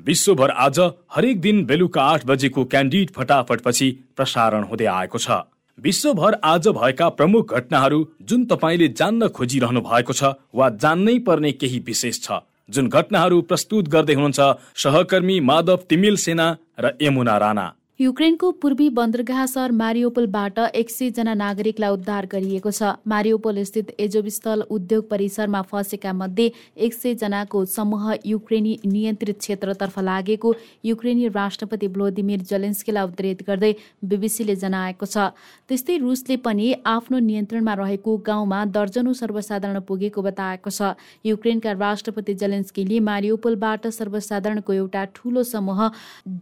विश्वभर आज हरेक दिन बेलुका आठ बजेको क्यान्डिड फटाफटपछि प्रसारण हुँदै आएको छ। विश्वभर आज भएका प्रमुख घटनाहरू जुन तपाईँले जान्न खोजिरहनु भएको छ वा जान्नै पर्ने केही विशेष छ। जुन घटनाहरू प्रस्तुत गर्दै हुनुहुन्छ सहकर्मी माधव तिमिल सेना र यमुना राणा। युक्रेनको पूर्वी बन्दरगाह सहर मारियोपोलबाट एक जना नागरिकलाई उद्धार गरिएको छ। मारियोपोल स्थित एजोबिस्थल उद्योग परिसरमा फँसेका मध्ये एक सय जनाको समूह युक्रेनी नियन्त्रित क्षेत्रतर्फ लागेको युक्रेनी राष्ट्रपति भ्लोदिमिर जलेन्स्कीलाई उद्धित गर्दै बिबिसीले जनाएको छ। त्यस्तै रुसले पनि आफ्नो नियन्त्रणमा रहेको गाउँमा दर्जनौ सर्वसाधारण पुगेको बताएको छ। युक्रेनका राष्ट्रपति जलेन्स्कीले मारियोपोलबाट सर्वसाधारणको एउटा ठूलो समूह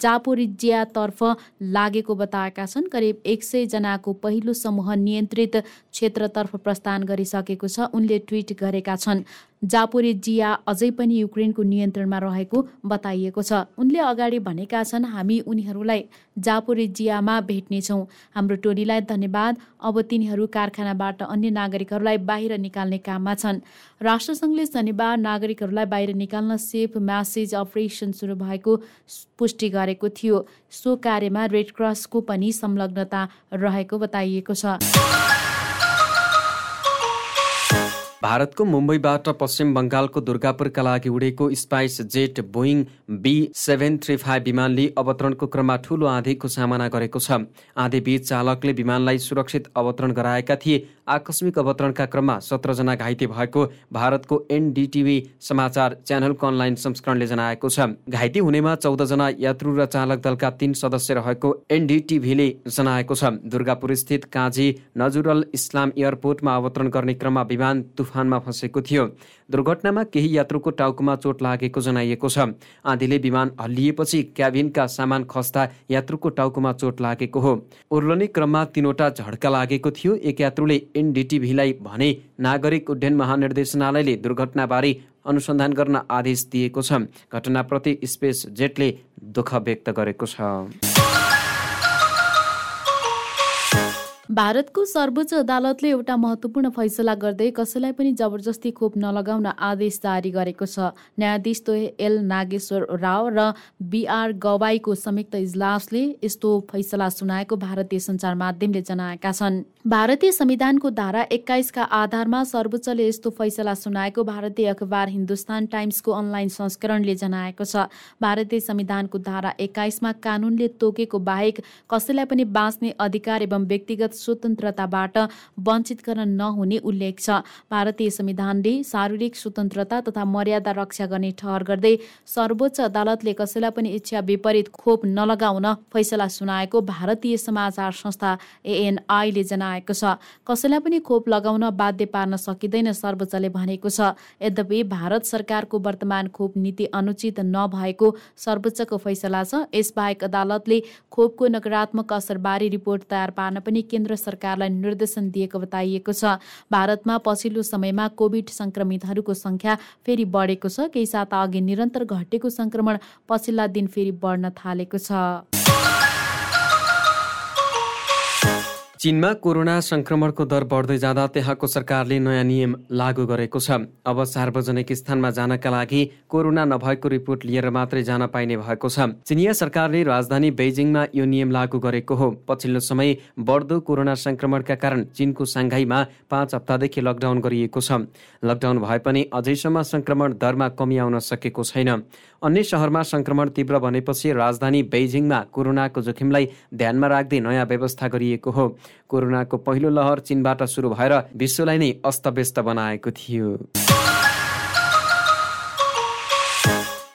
जापोरिजियातर्फ लागेको बताएका छन्। करिब एक सय जनाको पहिलो समूह नियन्त्रित क्षेत्रतर्फ प्रस्थान गरिसकेको छ। उनले ट्विट गरेका छन्। जापोरेजिया अझै पनि युक्रेनको नियन्त्रणमा रहेको बताइएको छ। उनले अगाडि भनेका छन् हामी उनीहरूलाई जापोरेजियामा भेट्नेछौँ। हाम्रो टोलीलाई धन्यवाद। अब तिनीहरू कारखानाबाट अन्य नागरिकहरूलाई बाहिर निकाल्ने काममा छन्। राष्ट्रसङ्घले शनिबार नागरिकहरूलाई बाहिर निकाल्न सेफ म्यासेज अपरेसन सुरु भएको पुष्टि गरेको थियो। सो कार्यमा रेडक्रसको पनि संलग्नता रहेको बताइएको छ। भारतको मुम्बईबाट पश्चिम बङ्गालको दुर्गापुरका लागि उडेको Spice Jet Boeing B seven three five विमानले अवतरणको क्रममा ठूलो आँधीको सामना गरेको छ। आँधीबीच चालकले विमानलाई सुरक्षित अवतरण गराएका थिए। आकस्मिक अवतरणका क्रममा सत्रजना घाइते भएको भारतको एनडिटिभी समाचार च्यानलको अनलाइन संस्करणले जनाएको छ। घाइते हुनेमा चौधजना यात्रु र चालक दलका तीन सदस्य रहेको एनडिटिभीले जनाएको छ। दुर्गापुर स्थित काजी नजुरल इस्लाम एयरपोर्टमा अवतरण गर्ने क्रममा विमान तुफानमा फँसेको थियो। दुर्घटनामा केही यात्रुको टाउकोमा चोट लागेको जनाइएको छ। आँधीले विमान हल्लिएपछि क्याबिनका सामान खस्दा यात्रुको टाउकोमा चोट लागेको हो। उर्लने क्रममा तिनवटा झड्का लागेको थियो। एक यात्रुले एनडिटिभीलाई भने नागरिक उड्डयन महानिर्देशनालयले दुर्घटनाबारे अनुसन्धान गर्न आदेश दिएको छ। घटनाप्रति स्पेस जेटले दुःख व्यक्त गरेको छ। भारतको सर्वोच्च अदालतले एउटा महत्त्वपूर्ण फैसला गर्दै कसैलाई पनि जबरजस्ती खोप नलगाउन आदेश जारी गरेको छ। न्यायाधीश तो एल नागेश्वर राव र बिआर गवाईको संयुक्त इजलासले यस्तो फैसला सुनाएको भारतीय सञ्चार माध्यमले जनाएका छन्। भारतीय संविधानको धारा एक्काइसका आधारमा सर्वोच्चले यस्तो फैसला सुनाएको भारतीय अखबार हिन्दुस्तान टाइम्सको अनलाइन संस्करणले जनाएको छ। भारतीय संविधानको धारा एक्काइसमा कानुनले तोकेको बाहेक कसैलाई पनि बाँच्ने अधिकार एवं व्यक्तिगत स्वतन्त्रताबाट वञ्चित गर्न नहुने उल्लेख छ। भारतीय संविधानले शारीरिक स्वतन्त्रता तथा मर्यादा रक्षा गर्ने ठहर गर्दै सर्वोच्च अदालतले कसैलाई पनि इच्छा विपरीत खोप नलगाउन फैसला सुनाएको भारतीय समाचार संस्था एएनआईले जनाए जनाएको छ। कसैलाई पनि खोप लगाउन बाध्य पार्न सकिँदैन सर्वोच्चले भनेको छ। यद्यपि भारत सरकारको वर्तमान खोप नीति अनुचित नभएको सर्वोच्चको फैसला छ। यसबाहेक अदालतले खोपको नकारात्मक असरबारे रिपोर्ट तयार पार्न पनि केन्द्र सरकारलाई निर्देशन दिएको बताइएको छ। भारतमा पछिल्लो समयमा कोभिड संक्रमितहरूको संख्या फेरि बढेको छ। केही साता अघि निरन्तर घटेको संक्रमण पछिल्ला दिन फेरि बढ्न थालेको छ। चीनमा कोरोना संक्रमणको दर बढ्दै जाँदा त्यहाँको सरकारले नयाँ नियम लागू गरेको छ। अब सार्वजनिक स्थानमा जानका लागि कोरोना नभएको रिपोर्ट लिएर मात्रै जान पाइने भएको छ। चिनिया सरकारले राजधानी बेजिङमा यो नियम लागू गरेको हो। पछिल्लो समय बढ्दो कोरोना संक्रमणका कारण चीनको साङ्घाईमा पाँच हप्तादेखि लकडाउन गरिएको छ। लकडाउन भए पनि अझैसम्म संक्रमण दरमा कमी आउन सकेको छैन। अन्य सहरमा संक्रमण तीव्र भनेपछि राजधानी बेजिङमा कोरोनाको जोखिमलाई ध्यानमा राख्दै नयाँ व्यवस्था गरिएको हो। कोरोनाको पहिलो लहर चीनबाट सुरु भएर विश्वलाई नै अस्तव्यस्त बनाएको थियो।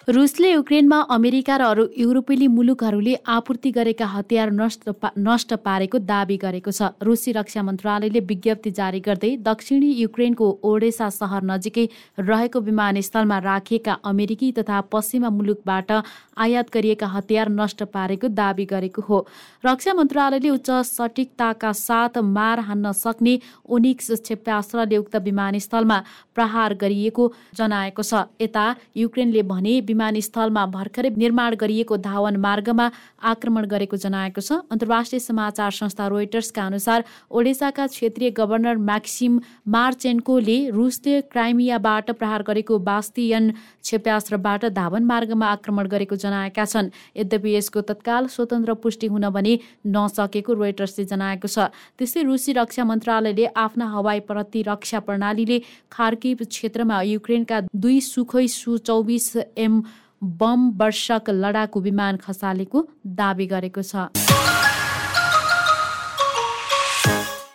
रुसले युक्रेनमा अमेरिका र अरू युरोपेली मुलुकहरूले आपूर्ति गरेका हतियार नष्ट पा, नष्ट पारेको दावी गरेको छ। रुसी रक्षा मन्त्रालयले विज्ञप्ति जारी गर्दै दक्षिणी युक्रेनको ओडेसा सहर नजिकै रहेको विमानस्थलमा राखिएका अमेरिकी तथा पश्चिमा मुलुकबाट आयात गरिएका हतियार नष्ट पारेको दावी गरेको हो। रक्षा मन्त्रालयले उच्च सटिकताका साथ मार हान्न सक्ने ओनिक्स क्षेप्यास्त्रले उक्त विमानस्थलमा प्रहार गरिएको जनाएको छ। यता युक्रेनले भने विमानस्थलमा भर्खरै निर्माण गरिएको धावन मार्गमा आक्रमण गरेको जनाएको छ। अन्तर्राष्ट्रिय समाचार संस्था रोइटर्सका अनुसार ओडेसाका क्षेत्रीय गभर्नर म्याक्सिम मार्चेन्कोले रुसले क्राइमियाबाट प्रहार गरेको बास्तियन क्षेप्यास्त्रबाट धावन मार्गमा आक्रमण गरेको जनाएका छन्। यद्यपि यसको तत्काल स्वतन्त्र पुष्टि हुन भने नसकेको रोइटर्सले जनाएको छ। त्यस्तै रुसी रक्षा मन्त्रालयले आफ्ना हवाई प्रतिरक्षा प्रणालीले खार्की क्षेत्रमा युक्रेनका दुई सुखै सु चौबिस एम बम वर्षक लडाकु विमान खसालेको दावी गरेको छ।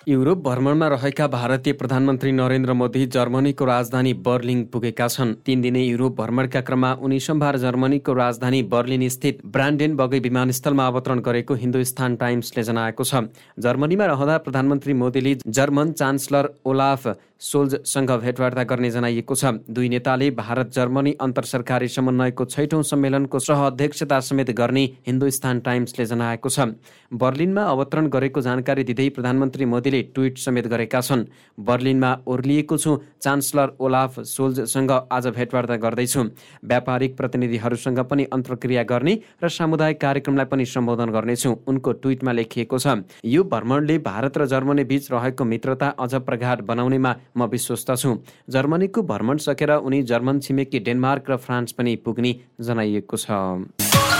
युरोप भ्रमणमा रहेका भारतीय प्रधानमन्त्री नरेन्द्र मोदी जर्मनीको राजधानी बर्लिन पुगेका छन्। तीन दिने युरोप भ्रमणका क्रममा उनी सोमबार जर्मनीको राजधानी बर्लिन स्थित ब्रान्डेन बगै विमानस्थलमा अवतरण गरेको हिन्दुस्तान टाइम्सले जनाएको छ। जर्मनीमा रहँदा प्रधानमन्त्री मोदीले जर्मन चान्सलर ओलाफ सोल्जसँग भेटवार्ता गर्ने जनाइएको छ। दुई नेताले भारत जर्मनी अन्तर सरकारी समन्वयको छैठौँ सम्मेलनको सह अध्यक्षता समेत गर्ने हिन्दुस्तान टाइम्सले जनाएको छ। बर्लिनमा अवतरण गरेको जानकारी दिँदै प्रधानमन्त्री मोदीले ट्विट समेत गरेका छन्। बर्लिनमा ओर्लिएको छु। चान्सलर ओलाफ सोल्जसँग आज भेटवार्ता गर्दैछु। व्यापारिक प्रतिनिधिहरूसँग पनि अन्तर्क्रिया गर्ने र सामुदायिक कार्यक्रमलाई पनि सम्बोधन गर्नेछु उनको ट्विटमा लेखिएको छ। यो भ्रमणले भारत र जर्मनी बीच रहेको मित्रता अझ प्रगाढ बनाउनेमा म विश्वस्त छु। जर्मनीको भ्रमण सकेर उनी जर्मन छिमेकी डेनमार्क र फ्रान्स पनि पुग्ने जनाइएको छ।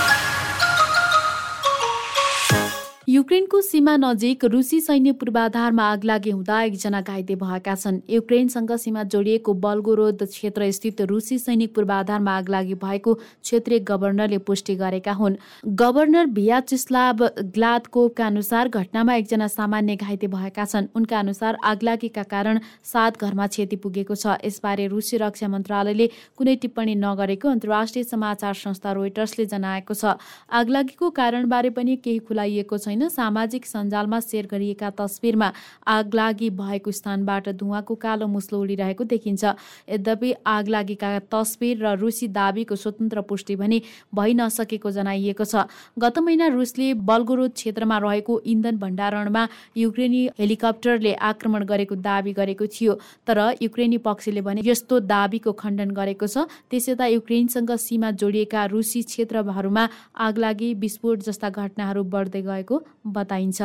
युक्रेनको सीमा नजिक रुसी सैन्य पूर्वाधारमा आग लागे हुँदा एकजना घाइते भएका छन्। युक्रेनसँग सीमा जोडिएको बल्गोरोद क्षेत्र स्थित रुसी सैनिक पूर्वाधारमा आग लागि भएको क्षेत्रीय गभर्नरले पुष्टि गरेका हुन्। गभर्नर भियाचिस्लाभ ग्लादकोभका अनुसार घटनामा एकजना सामान्य घाइते भएका छन्। उनका अनुसार आगलागीका कारण सात घरमा क्षति पुगेको छ। यसबारे रुसी रक्षा मन्त्रालयले कुनै टिप्पणी नगरेको अन्तर्राष्ट्रिय समाचार संस्था रोइटर्सले जनाएको छ। आगलागीको कारणबारे पनि केही खुलाइएको छैन। सामाजिक सञ्जालमा सेयर गरिएका तस्विरमा आगलागी भएको स्थानबाट धुवाको कालो मुस्लो उडिरहेको देखिन्छ। यद्यपि आगलागीका तस्विर र रुसी दावीको स्वतन्त्र पुष्टि भने भइ नसकेको जनाइएको छ। गत महिना रुसले बल्गोरोद क्षेत्रमा रहेको इन्धन भण्डारणमा युक्रेनी हेलिकप्टरले आक्रमण गरेको दावी गरेको थियो। तर युक्रेनी पक्षले भने यस्तो दावीको खण्डन गरेको छ। त्यसयता युक्रेनसँग सीमा जोडिएका रुसी क्षेत्रहरूमा आगलागी विस्फोट जस्ता घटनाहरू बढ्दै गएको बताइन्छ।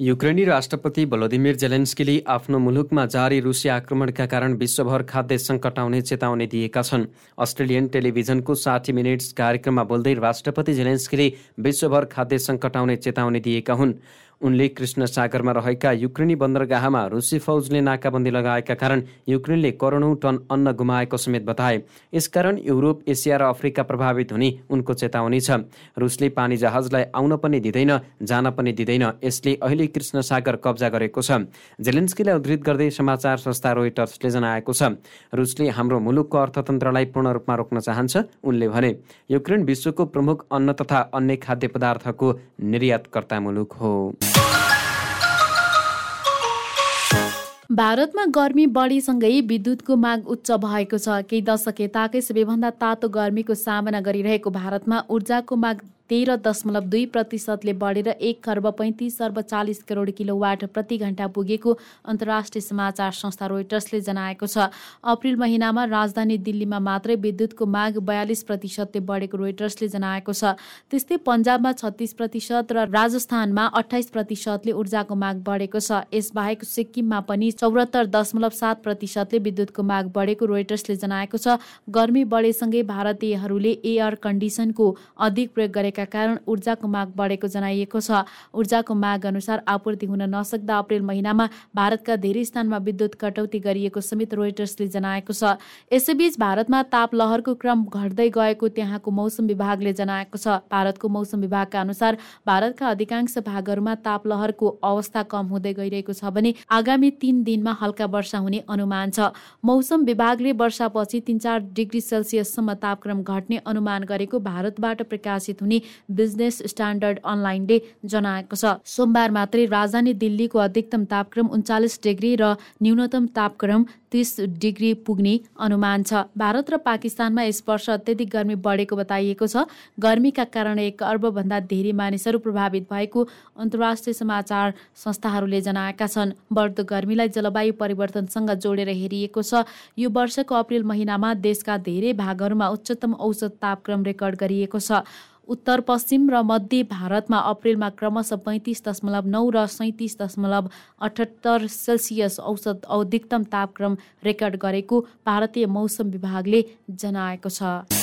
युक्रेनी राष्ट्रपति भलोदिमिर जेलेन्स्कीले आफ्नो मुलुकमा जारी रुसी आक्रमणका कारण विश्वभर खाद्य सङ्कट आउने चेतावनी दिएका छन्। अस्ट्रेलियन टेलिभिजनको साठी मिनट्स कार्यक्रममा बोल्दै राष्ट्रपति जेलेन्स्कीले विश्वभर खाद्य सङ्कट आउने चेतावनी दिएका हुन्। उनले कृष्ण सागरमा रहेका युक्रेनी बन्दरगाहमा रुसी फौजले नाकाबन्दी लगाएका कारण युक्रेनले करोडौँ टन अन्न गुमाएको समेत बताए। यसकारण युरोप एसिया र अफ्रिका प्रभावित हुने उनको चेतावनी छ। रुसले पानी जहाजलाई आउन पनि दिँदैन जान पनि दिँदैन यसले अहिले कृष्ण सागर कब्जा गरेको छ। जेलेन्स्कीलाई उद्धृत गर्दै समाचार संस्था रोइटर्सले जनाएको छ। रुसले हाम्रो मुलुकको अर्थतन्त्रलाई पूर्ण रूपमा रोक्न चाहन्छ उनले भने युक्रेन विश्वको प्रमुख अन्न तथा अन्य खाद्य पदार्थको निर्यातकर्ता मुलुक हो। भारतमा गर्मी बढीसँगै विद्युतको माग उच्च भएको छ। केही दशक यताकै सबैभन्दा तातो गर्मीको सामना गरिरहेको भारतमा ऊर्जाको माग तेह्र दशमलव दुई प्रतिशतले बढेर एक खर्ब पैँतिस अर्ब चालिस करोड किलोवाट प्रति घन्टा पुगेको अन्तर्राष्ट्रिय समाचार संस्था रोइटर्सले जनाएको छ। अप्रिल महिनामा राजधानी दिल्लीमा मात्रै विद्युतको माग बयालिस प्रतिशतले बढेको रोइटर्सले जनाएको छ। त्यस्तै पन्जाबमा छत्तिस प्रतिशत र राजस्थानमा अठाइस प्रतिशतले ऊर्जाको माग बढेको छ। यसबाहेक सिक्किममा पनि चौरात्तर दशमलव सात प्रतिशतले विद्युतको माग बढेको रोइटर्सले जनाएको छ। गर्मी बढेसँगै भारतीयहरूले एयर कन्डिसनको अधिक प्रयोग गरेका भएका कारण ऊर्जाको माग बढेको जनाइएको छ। ऊर्जाको माग अनुसार आपूर्ति हुन नसक्दा अप्रेल महिनामा भारतका धेरै स्थानमा विद्युत कटौती गरिएको समेत रोइटर्सले जनाएको छ। यसैबीच भारतमा ताप लहरको क्रम घट्दै गएको त्यहाँको मौसम विभागले जनाएको छ। भारतको मौसम विभागका अनुसार भारतका अधिकांश भागहरूमा ताप लहरको अवस्था कम हुँदै गइरहेको छ भने आगामी तीन दिनमा हल्का वर्षा हुने अनुमान छ। मौसम विभागले वर्षापछि तिन चार डिग्री सेल्सियससम्म तापक्रम घट्ने अनुमान गरेको भारतबाट प्रकाशित हुने बिजनेस स्ट्यान्डर्ड अनलाइनले जनाएको छ। सोमबार मात्रै राजधानी दिल्लीको अधिकतम तापक्रम उन्चालिस डिग्री र न्यूनतम तापक्रम तिस डिग्री पुग्ने अनुमान छ। भारत र पाकिस्तानमा यस वर्ष अत्यधिक गर्मी बढेको बताइएको छ। गर्मीका कारण एक अर्बभन्दा धेरै मानिसहरू प्रभावित भएको अन्तर्राष्ट्रिय समाचार संस्थाहरूले जनाएका छन्। बढ्दो गर्मीलाई जलवायु परिवर्तनसँग जोडेर हेरिएको छ। यो वर्षको अप्रेल महिनामा देशका धेरै भागहरूमा उच्चतम औसत तापक्रम रेकर्ड गरिएको छ। उत्तर पश्चिम र मध्य भारतमा अप्रेलमा क्रमशः पैँतिस दशमलव नौ र सैँतिस दशमलव अठहत्तर सेल्सियस औसत अधिकतम तापक्रम रेकर्ड गरेको भारतीय मौसम विभागले जनाएको छ।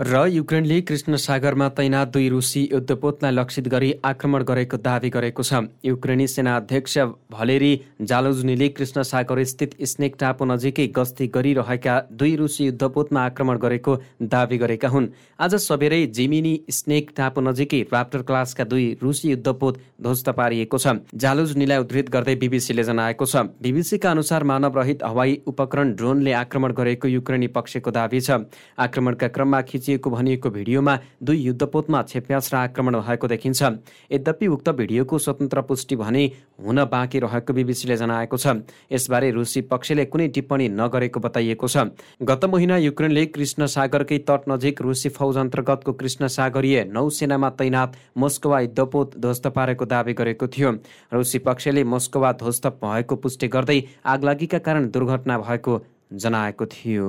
र युक्रेनले कृष्ण सागरमा तैनात दुई रुसी युद्धपोतलाई लक्षित गरी आक्रमण गरेको दावी गरेको छ। युक्रेनी सेना अध्यक्ष भलेरी जालोजुनीले कृष्ण सागर स्थित स्नेक टापु नजिकै गस्ती गरिरहेका दुई रुसी युद्धपोतमा आक्रमण गरेको दावी गरेका हुन्। आज सबेरै जिमिनी स्नेक टापु नजिकै राप्टर क्लासका दुई रुसी युद्धपोत ध्वस्त पारिएको छ। जालोजुनीलाई उद्धृत गर्दै बिबिसीले जनाएको छ। बिबिसीका अनुसार मानवरहित हवाई उपकरण ड्रोनले आक्रमण गरेको युक्रेनी पक्षको दावी छ। आक्रमणका क्रममा खिची खिचिएको भनिएको भिडियोमा दुई युद्धपोतमा छेप्यास र आक्रमण भएको देखिन्छ। यद्यपि उक्त भिडियोको स्वतन्त्र पुष्टि भने हुन बाँकी रहेको बिबिसीले जनाएको छ। यसबारे रुसी पक्षले कुनै टिप्पणी नगरेको बताइएको छ। गत महिना युक्रेनले कृष्ण सागरकै तट नजिक रुसी फौज अन्तर्गतको कृष्ण सागरीय नौसेनामा तैनात मोस्कोवा युद्धपोत ध्वस्त पारेको दावी गरेको थियो। रुसी पक्षले मोस्कोवा ध्वस्त भएको पुष्टि गर्दै आगलागीका कारण दुर्घटना भएको जनाएको थियो।